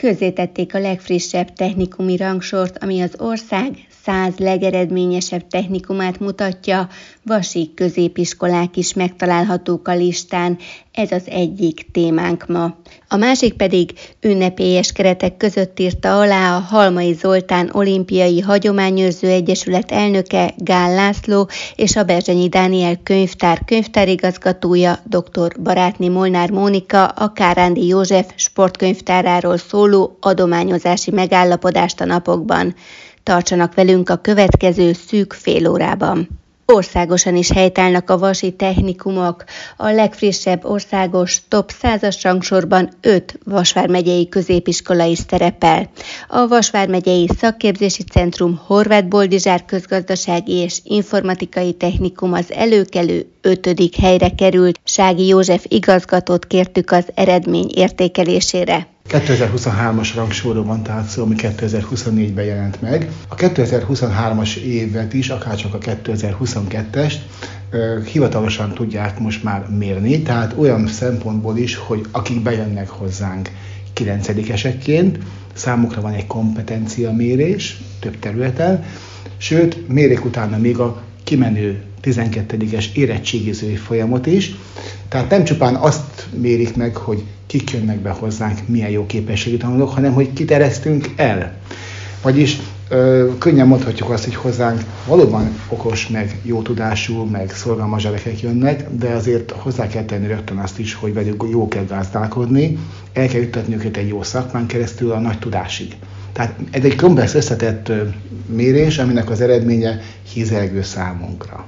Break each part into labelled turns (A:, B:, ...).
A: közzétették a legfrissebb technikumi rangsort, ami az ország száz legeredményesebb technikumát mutatja, vasik középiskolák is megtalálhatók a listán, ez az egyik témánk ma. A másik pedig ünnepélyes keretek között írta alá a Halmai Zoltán Olimpiai Hagyományőrző Egyesület elnöke Gál László és a Berzsenyi Dániel könyvtár könyvtárigazgatója dr. Barátni Molnár Mónika a Kárándi József sportkönyvtáráról szóló adományozási megállapodást a napokban. Tartsanak velünk a következő szűk fél órában. Országosan is helytállnak a vasi technikumok. A legfrissebb országos top 100-as rangsorban 5 Vasvár megyei középiskola is szerepel. A Vasvár megyei szakképzési centrum Horváth Boldizsár közgazdasági és informatikai technikum az előkelő 5. helyre került. Sági József igazgatót kértük az eredmény értékelésére.
B: 2023-as rangsorról van tehát szó, ami 2024-ben jelent meg. A 2023-as évet is, akárcsak a 2022-est, hivatalosan tudják most már mérni, tehát olyan szempontból is, hogy akik bejönnek hozzánk 9 esekként, számukra van egy kompetencia mérés több területen, sőt, mérik utána még a kimenő 12-es érettségizői folyamot is. Tehát nem csupán azt mérik meg, hogy kik jönnek be hozzánk, milyen jó képességű tanulók, hanem hogy kit eresztünk el. Vagyis ö, könnyen mondhatjuk azt, hogy hozzánk valóban okos, meg jó tudású, meg szorgalmas gyerekek jönnek, de azért hozzá kell tenni rögtön azt is, hogy velük jó kell gazdálkodni, el kell juttatni őket egy jó szakmán keresztül a nagy tudásig. Tehát ez egy komplex összetett mérés, aminek az eredménye hízelgő számunkra.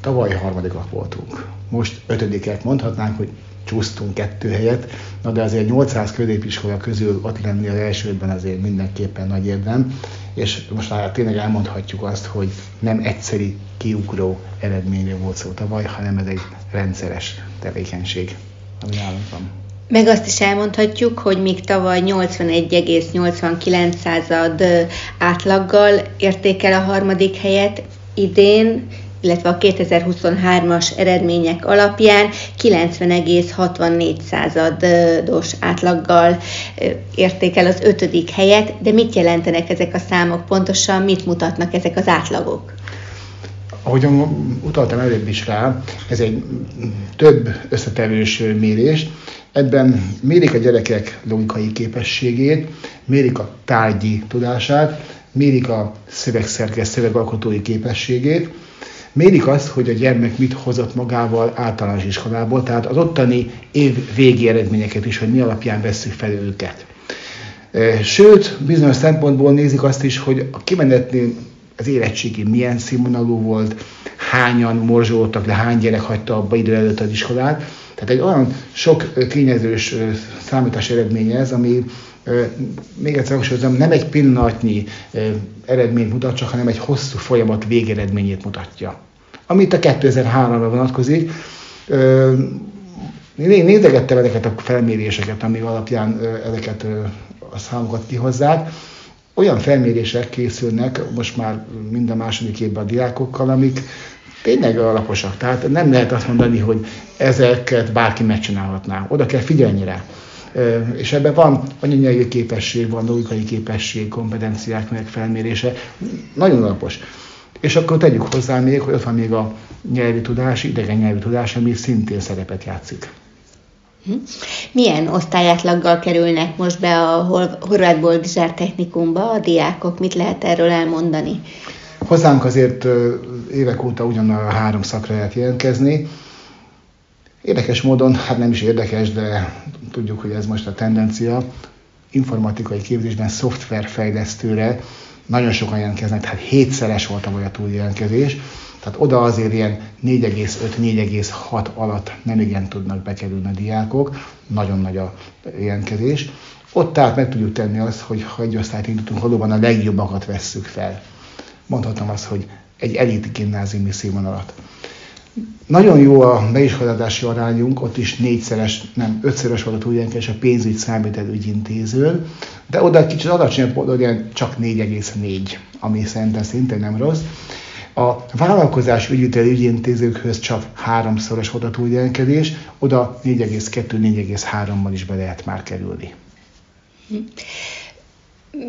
B: Tavaly harmadikak voltunk. Most ötödikek mondhatnánk, hogy csúsztunk kettő helyet, na de azért 800 középiskola közül ott lenni az elsődben azért mindenképpen nagy érdem, és most már tényleg elmondhatjuk azt, hogy nem egyszeri kiugró eredményről volt szó tavaly, hanem ez egy rendszeres tevékenység, ami nálunk van.
A: Meg azt is elmondhatjuk, hogy míg tavaly 81,89% átlaggal érték el a harmadik helyet, idén illetve a 2023-as eredmények alapján 90,64 százados átlaggal érték el az ötödik helyet, de mit jelentenek ezek a számok pontosan, mit mutatnak ezek az átlagok?
B: Ahogyan utaltam előbb is rá, ez egy több összetevős mérés. Ebben mérik a gyerekek logikai képességét, mérik a tárgyi tudását, mérik a szövegszerkesz, szövegalkotói képességét, mérik azt, hogy a gyermek mit hozott magával általános iskolából, tehát az ottani év végi eredményeket is, hogy mi alapján vesszük fel őket. E, sőt, bizonyos szempontból nézik azt is, hogy a kimenetnél az érettségi milyen színvonalú volt, hányan morzsoltak le, hány gyerek hagyta abba idő előtt az iskolát. Tehát egy olyan sok kényezős számítás eredménye ez, ami még egyszer hangsúlyozom, nem egy pillanatnyi eredményt mutat csak, hanem egy hosszú folyamat végeredményét mutatja. Amit a 2003-ra vonatkozik, nézegettem ezeket a felméréseket, ami alapján ezeket a számokat kihozzák. Olyan felmérések készülnek most már mind a második évben a diákokkal, amik tényleg alaposak. Tehát nem lehet azt mondani, hogy ezeket bárki megcsinálhatná. Oda kell figyelni rá. És ebben van anyanyai képesség, van logikai képesség, kompetenciák meg felmérése. Nagyon alapos. És akkor tegyük hozzá még, hogy ott van még a nyelvi tudás, idegen nyelvi tudás, ami szintén szerepet játszik.
A: Hm? Milyen osztályátlaggal kerülnek most be a Horváth Boldizsár technikumba a diákok? Mit lehet erről elmondani?
B: Hozzánk azért évek óta ugyanarra a három szakra lehet jelentkezni. Érdekes módon, hát nem is érdekes, de tudjuk, hogy ez most a tendencia, informatikai képzésben szoftverfejlesztőre nagyon sokan jelentkeznek, tehát hétszeres volt a a túljelentkezés, tehát oda azért ilyen 4,5-4,6 alatt nem igen tudnak bekerülni a diákok, nagyon nagy a jelentkezés. Ott tehát meg tudjuk tenni azt, hogy ha egy osztályt indítunk, valóban a legjobbakat vesszük fel. Mondhatom azt, hogy egy elit gimnáziumi színvonalat. Nagyon jó a beiskolázási arányunk, ott is négyszeres, nem ötszeres volt a túljelentkezés a pénzügy számítelügyintézőn, de oda kicsit alacsonyabb, oda csak 4,4, ami szerintem szintén nem rossz. A vállalkozás ügyvitel ügyintézőkhöz csak háromszoros volt a túljelentkezés, oda 4,2-4,3-mal is be lehet már kerülni.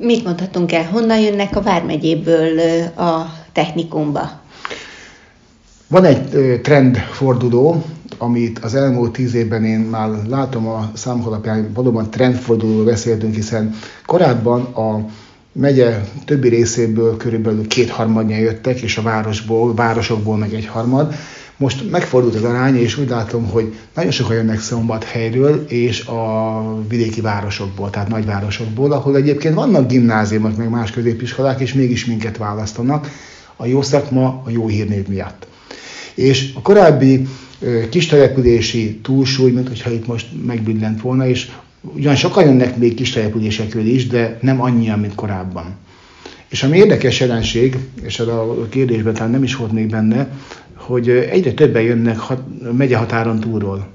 A: Mit mondhatunk el? Honnan jönnek a Vármegyéből a technikumba?
B: Van egy trendforduló, amit az elmúlt tíz évben én már látom a számok alapján, valóban trendfordulóról beszéltünk, hiszen korábban a megye többi részéből körülbelül kétharmadnyian jöttek, és a városból, városokból meg egy harmad. Most megfordult az arány, és úgy látom, hogy nagyon sokan jönnek Szombathelyről és a vidéki városokból, tehát nagyvárosokból, ahol egyébként vannak gimnáziumok, meg más középiskolák, és mégis minket választanak a jó szakma, a jó hírnév miatt. És a korábbi kis települési túlsúly, mint hogyha itt most megbillent volna, és ugyan sokan jönnek még kis településekről is, de nem annyian, mint korábban. És ami érdekes jelenség, és a kérdésben talán nem is volt még benne, hogy egyre többen jönnek megye határon túlról.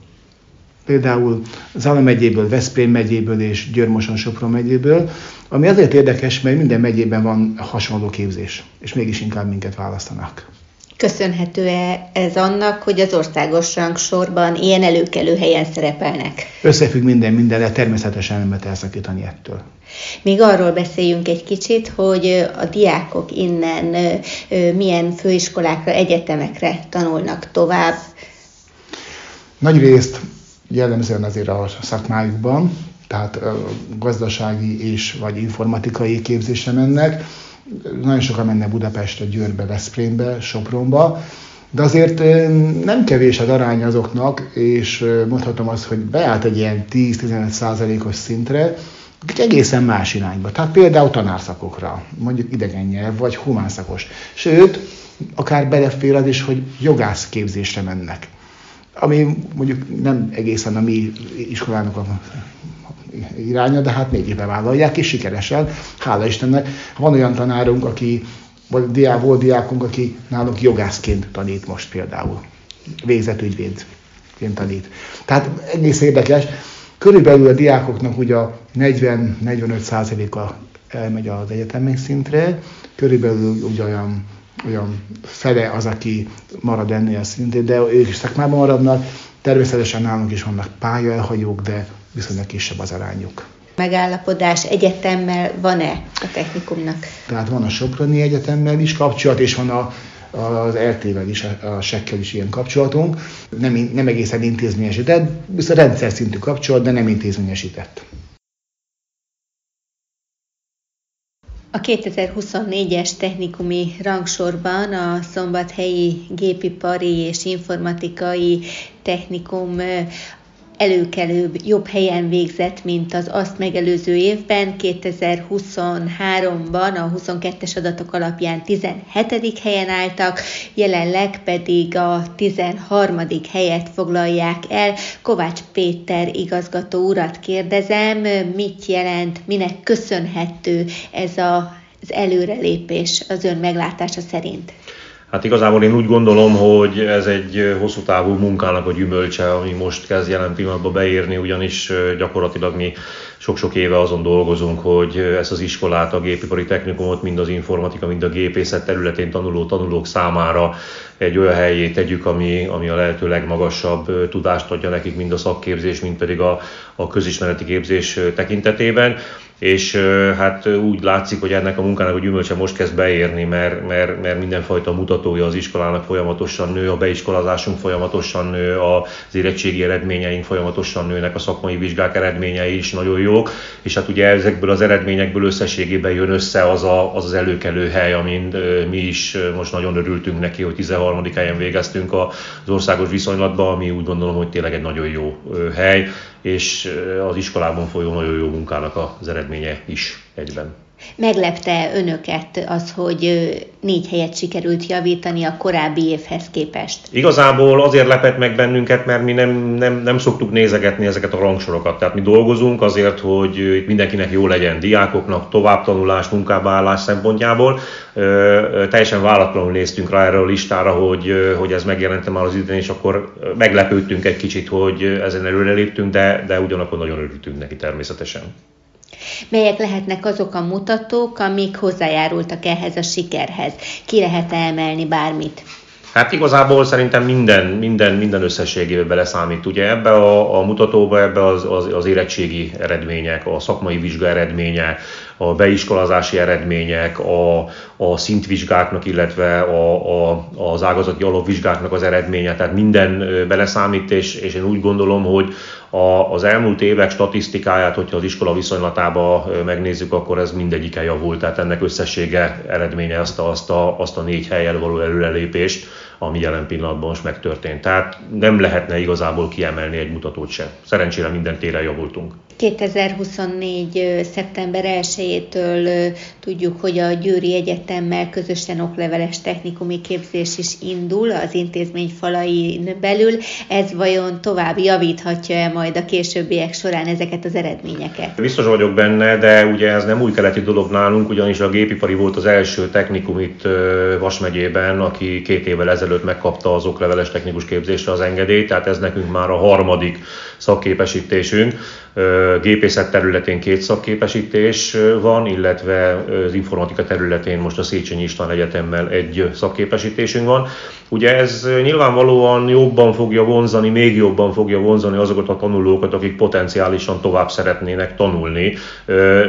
B: Például Zala megyéből, Veszprém megyéből és Györmoson Sopron megyéből, ami azért érdekes, mert minden megyében van hasonló képzés, és mégis inkább minket választanak.
A: Köszönhető-e ez annak, hogy az országos rangsorban ilyen előkelő helyen szerepelnek?
B: Összefügg minden mindenre, természetesen nem lehet elszakítani ettől.
A: Még arról beszéljünk egy kicsit, hogy a diákok innen milyen főiskolákra, egyetemekre tanulnak tovább.
B: Nagy részt jellemzően azért a szakmájukban, tehát gazdasági és vagy informatikai képzésre mennek nagyon sokan mennek Budapestre, Győrbe, Veszprémbe, Sopronba, de azért nem kevés az arány azoknak, és mondhatom azt, hogy beállt egy ilyen 10-15 százalékos szintre, akik egészen más irányba. Tehát például tanárszakokra, mondjuk idegen nyelv, vagy humánszakos. Sőt, akár belefér az is, hogy jogászképzésre mennek. Ami mondjuk nem egészen a mi iskolának a iránya, de hát mégis bevállalják, és sikeresen, hála Istennek. Van olyan tanárunk, aki, vagy diák, volt diákunk, aki nálunk jogászként tanít most például. Végzett ügyvédként tanít. Tehát egész érdekes. Körülbelül a diákoknak ugye a 40-45 százaléka elmegy az egyetemi szintre, körülbelül ugye olyan, olyan fele az, aki marad ennél a szintén, de ők is szakmában maradnak. Természetesen nálunk is vannak pályaelhagyók, de viszonylag kisebb az arányuk.
A: Megállapodás egyetemmel van-e a technikumnak?
B: Tehát van a Soproni Egyetemmel is kapcsolat, és van a, az RT-vel is, a sekkel is ilyen kapcsolatunk. Nem, nem egészen intézményesített, viszont rendszer szintű kapcsolat, de nem intézményesített.
A: A 2024-es technikumi rangsorban a szombathelyi gépipari és informatikai technikum előkelőbb, jobb helyen végzett, mint az azt megelőző évben. 2023-ban a 22-es adatok alapján 17. helyen álltak, jelenleg pedig a 13. helyet foglalják el. Kovács Péter igazgató urat kérdezem, mit jelent, minek köszönhető ez a, az előrelépés az ön meglátása szerint?
C: Hát igazából én úgy gondolom, hogy ez egy hosszú távú munkának a gyümölcse, ami most kezd jelen pillanatban beérni, ugyanis gyakorlatilag mi sok-sok éve azon dolgozunk, hogy ezt az iskolát, a gépipari technikumot, mind az informatika, mind a gépészet területén tanuló tanulók számára egy olyan helyé tegyük, ami, ami a lehető legmagasabb tudást adja nekik, mind a szakképzés, mind pedig a, a közismereti képzés tekintetében és hát úgy látszik, hogy ennek a munkának a gyümölcse most kezd beérni, mert, mert, mert mindenfajta mutatója az iskolának folyamatosan nő, a beiskolázásunk folyamatosan nő, az érettségi eredményeink folyamatosan nőnek, a szakmai vizsgák eredményei is nagyon jók, és hát ugye ezekből az eredményekből összességében jön össze az a, az, az előkelő hely, amin mi is most nagyon örültünk neki, hogy 13. helyen végeztünk az országos viszonylatban, ami úgy gondolom, hogy tényleg egy nagyon jó hely, és az iskolában folyó nagyon jó munkának az eredménye is egyben.
A: Meglepte önöket az, hogy négy helyet sikerült javítani a korábbi évhez képest?
C: Igazából azért lepett meg bennünket, mert mi nem, nem, nem szoktuk nézegetni ezeket a rangsorokat. Tehát mi dolgozunk azért, hogy mindenkinek jó legyen diákoknak, továbbtanulás, munkába szempontjából. Teljesen váratlanul néztünk rá erre a listára, hogy, hogy ez megjelente már az idén, és akkor meglepődtünk egy kicsit, hogy ezen előre léptünk, de, de ugyanakkor nagyon örültünk neki természetesen.
A: Melyek lehetnek azok a mutatók, amik hozzájárultak ehhez a sikerhez? Ki lehet emelni bármit?
C: Hát igazából szerintem minden, minden, minden összességébe beleszámít. Ugye ebbe a, a mutatóba ebbe az, az, az érettségi eredmények, a szakmai vizsga eredménye, a beiskolázási eredmények, a, a szintvizsgáknak, illetve a, a, az ágazati alapvizsgáknak az eredménye, tehát minden beleszámít, és, és én úgy gondolom, hogy a, az elmúlt évek statisztikáját, hogyha az iskola viszonylatába megnézzük, akkor ez mindegyike javult, tehát ennek összessége eredménye azt a, azt a, azt a négy helyen való előrelépést, ami jelen pillanatban most megtörtént. Tehát nem lehetne igazából kiemelni egy mutatót se. Szerencsére minden téren javultunk.
A: 2024. szeptember 1-től tudjuk, hogy a Győri Egyetemmel közösen okleveles technikumi képzés is indul az intézmény falain belül. Ez vajon tovább javíthatja-e majd a későbbiek során ezeket az eredményeket?
C: Biztos vagyok benne, de ugye ez nem új keleti dolog nálunk, ugyanis a gépipari volt az első technikum itt Vas megyében, aki két évvel ezelőtt megkapta az okleveles technikus képzésre az engedélyt, tehát ez nekünk már a harmadik szakképesítésünk. Gépészet területén két szakképesítés van, illetve az informatika területén most a Széchenyi István Egyetemmel egy szakképesítésünk van. Ugye ez nyilvánvalóan jobban fogja vonzani, még jobban fogja vonzani azokat a tanulókat, akik potenciálisan tovább szeretnének tanulni,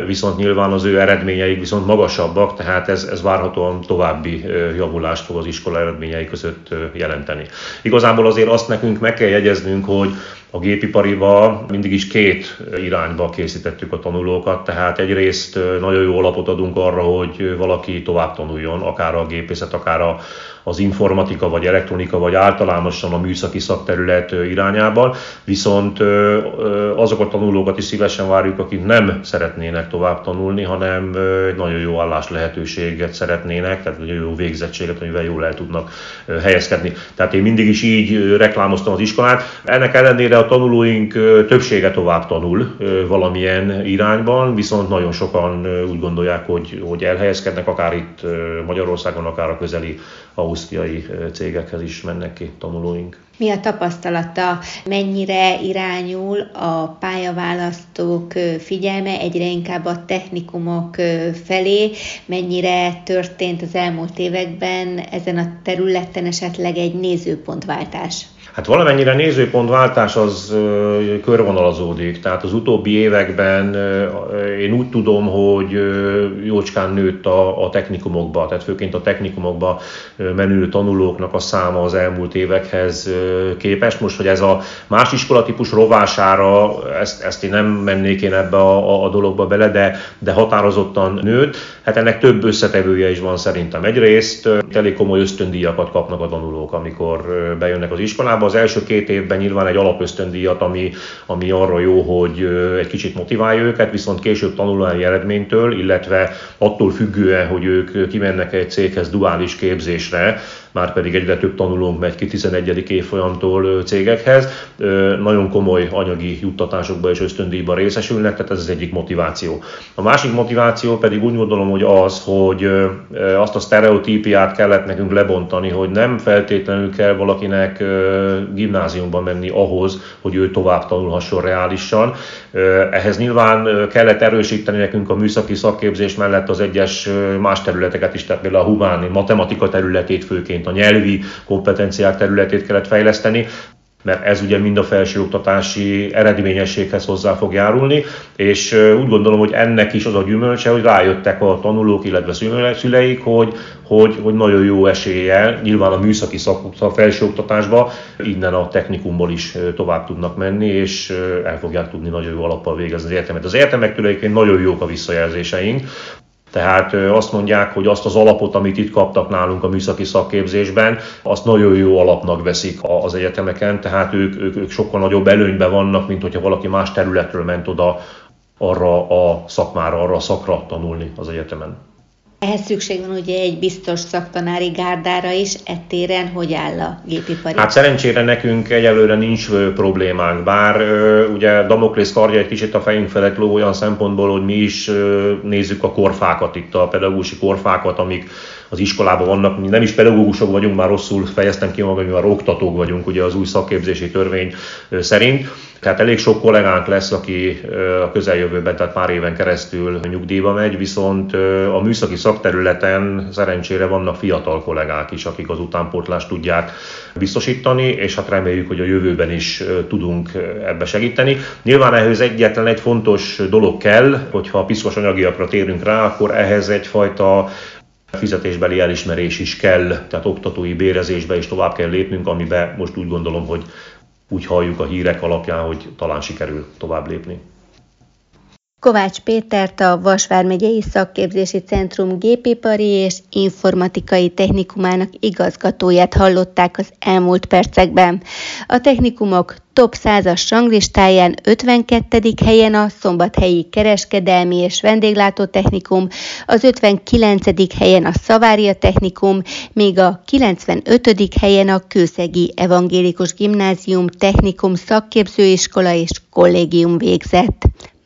C: viszont nyilván az ő eredményeik viszont magasabbak, tehát ez, ez várhatóan további javulást fog az iskola eredményei között jelenteni. Igazából azért azt nekünk meg kell jegyeznünk, hogy a gépipariba mindig is két irányba készítettük a tanulókat, tehát egyrészt nagyon jó alapot adunk arra, hogy valaki tovább tanuljon, akár a gépészet, akár a, az informatika, vagy elektronika, vagy általánosan a műszaki szakterület irányában, viszont azok a tanulókat is szívesen várjuk, akik nem szeretnének tovább tanulni, hanem egy nagyon jó állás lehetőséget szeretnének, tehát egy jó végzettséget, amivel jól el tudnak helyezkedni. Tehát én mindig is így reklámoztam az iskolát. Ennek ellenére a tanulóink többsége tovább tanul valamilyen irányban, viszont nagyon sokan úgy gondolják, hogy, hogy elhelyezkednek, akár itt Magyarországon, akár a közeli ausztriai cégekhez is mennek ki tanulóink.
A: Mi a tapasztalata, mennyire irányul a pályaválasztók figyelme egyre inkább a technikumok felé, mennyire történt az elmúlt években ezen a területen esetleg egy nézőpontváltás?
C: Hát valamennyire nézőpontváltás az körvonalazódik, tehát az utóbbi években én úgy tudom, hogy jócskán nőtt a, a technikumokba, tehát főként a technikumokba menő tanulóknak a száma az elmúlt évekhez képest. Most, hogy ez a más iskolatípus rovására, ezt, ezt én nem mennék én ebbe a, a dologba bele, de, de határozottan nőtt. Hát ennek több összetevője is van szerintem. Egyrészt elég komoly ösztöndíjakat kapnak a tanulók, amikor bejönnek az iskolába, az első két évben nyilván egy alapösztöndíjat, ami, ami arra jó, hogy egy kicsit motiválja őket, viszont később tanulói eredménytől, illetve attól függően, hogy ők kimennek egy céghez duális képzésre, már pedig egyre több tanulónk megy ki 11. évfolyamtól cégekhez. Nagyon komoly anyagi juttatásokba és ösztöndíjba részesülnek, tehát ez az egyik motiváció. A másik motiváció pedig úgy gondolom, hogy az, hogy azt a sztereotípiát kellett nekünk lebontani, hogy nem feltétlenül kell valakinek gimnáziumba menni ahhoz, hogy ő tovább tanulhasson reálisan. Ehhez nyilván kellett erősíteni nekünk a műszaki szakképzés mellett az egyes más területeket is, tehát például a humáni matematika területét főként a nyelvi kompetenciák területét kellett fejleszteni, mert ez ugye mind a felsőoktatási eredményességhez hozzá fog járulni, és úgy gondolom, hogy ennek is az a gyümölcse, hogy rájöttek a tanulók, illetve szüleik, hogy, hogy, hogy nagyon jó eséllyel, nyilván a műszaki szak, a felsőoktatásba, innen a technikumból is tovább tudnak menni, és el fogják tudni nagyon jó alappal végezni az értelmet. Az értelmektől egyébként nagyon jók a visszajelzéseink, tehát azt mondják, hogy azt az alapot, amit itt kaptak nálunk a műszaki szakképzésben, azt nagyon jó alapnak veszik az egyetemeken, tehát ők, ők, ők sokkal nagyobb előnyben vannak, mint hogyha valaki más területről ment oda arra a szakmára, arra a szakra tanulni az egyetemen.
A: Ehhez szükség van ugye egy biztos szaktanári gárdára is, ettéren hogy áll a gépipari?
C: Hát szerencsére nekünk egyelőre nincs problémánk, bár ugye Damoklész kardja egy kicsit a fejünk felett ló olyan szempontból, hogy mi is nézzük a korfákat itt, a pedagógusi korfákat, amik az iskolában vannak, mi nem is pedagógusok vagyunk, már rosszul fejeztem ki magam, mi már oktatók vagyunk ugye az új szakképzési törvény szerint. Tehát elég sok kollégánk lesz, aki a közeljövőben, tehát pár éven keresztül nyugdíjba megy, viszont a műszaki szakterületen szerencsére vannak fiatal kollégák is, akik az utánpótlást tudják biztosítani, és hát reméljük, hogy a jövőben is tudunk ebbe segíteni. Nyilván ehhez egyetlen egy fontos dolog kell, hogyha a piszkos anyagiakra térünk rá, akkor ehhez egyfajta fizetésbeli elismerés is kell, tehát oktatói bérezésbe is tovább kell lépnünk, amiben most úgy gondolom, hogy úgy halljuk a hírek alapján, hogy talán sikerül tovább lépni.
A: Kovács Pétert a Vasvár megyei szakképzési centrum gépipari és informatikai technikumának igazgatóját hallották az elmúlt percekben. A technikumok top 100-as ranglistáján 52. helyen a Szombathelyi Kereskedelmi és Vendéglátó Technikum, az 59. helyen a Szavária Technikum, még a 95. helyen a Kőszegi Evangélikus Gimnázium Technikum szakképzőiskola és kollégium végzett.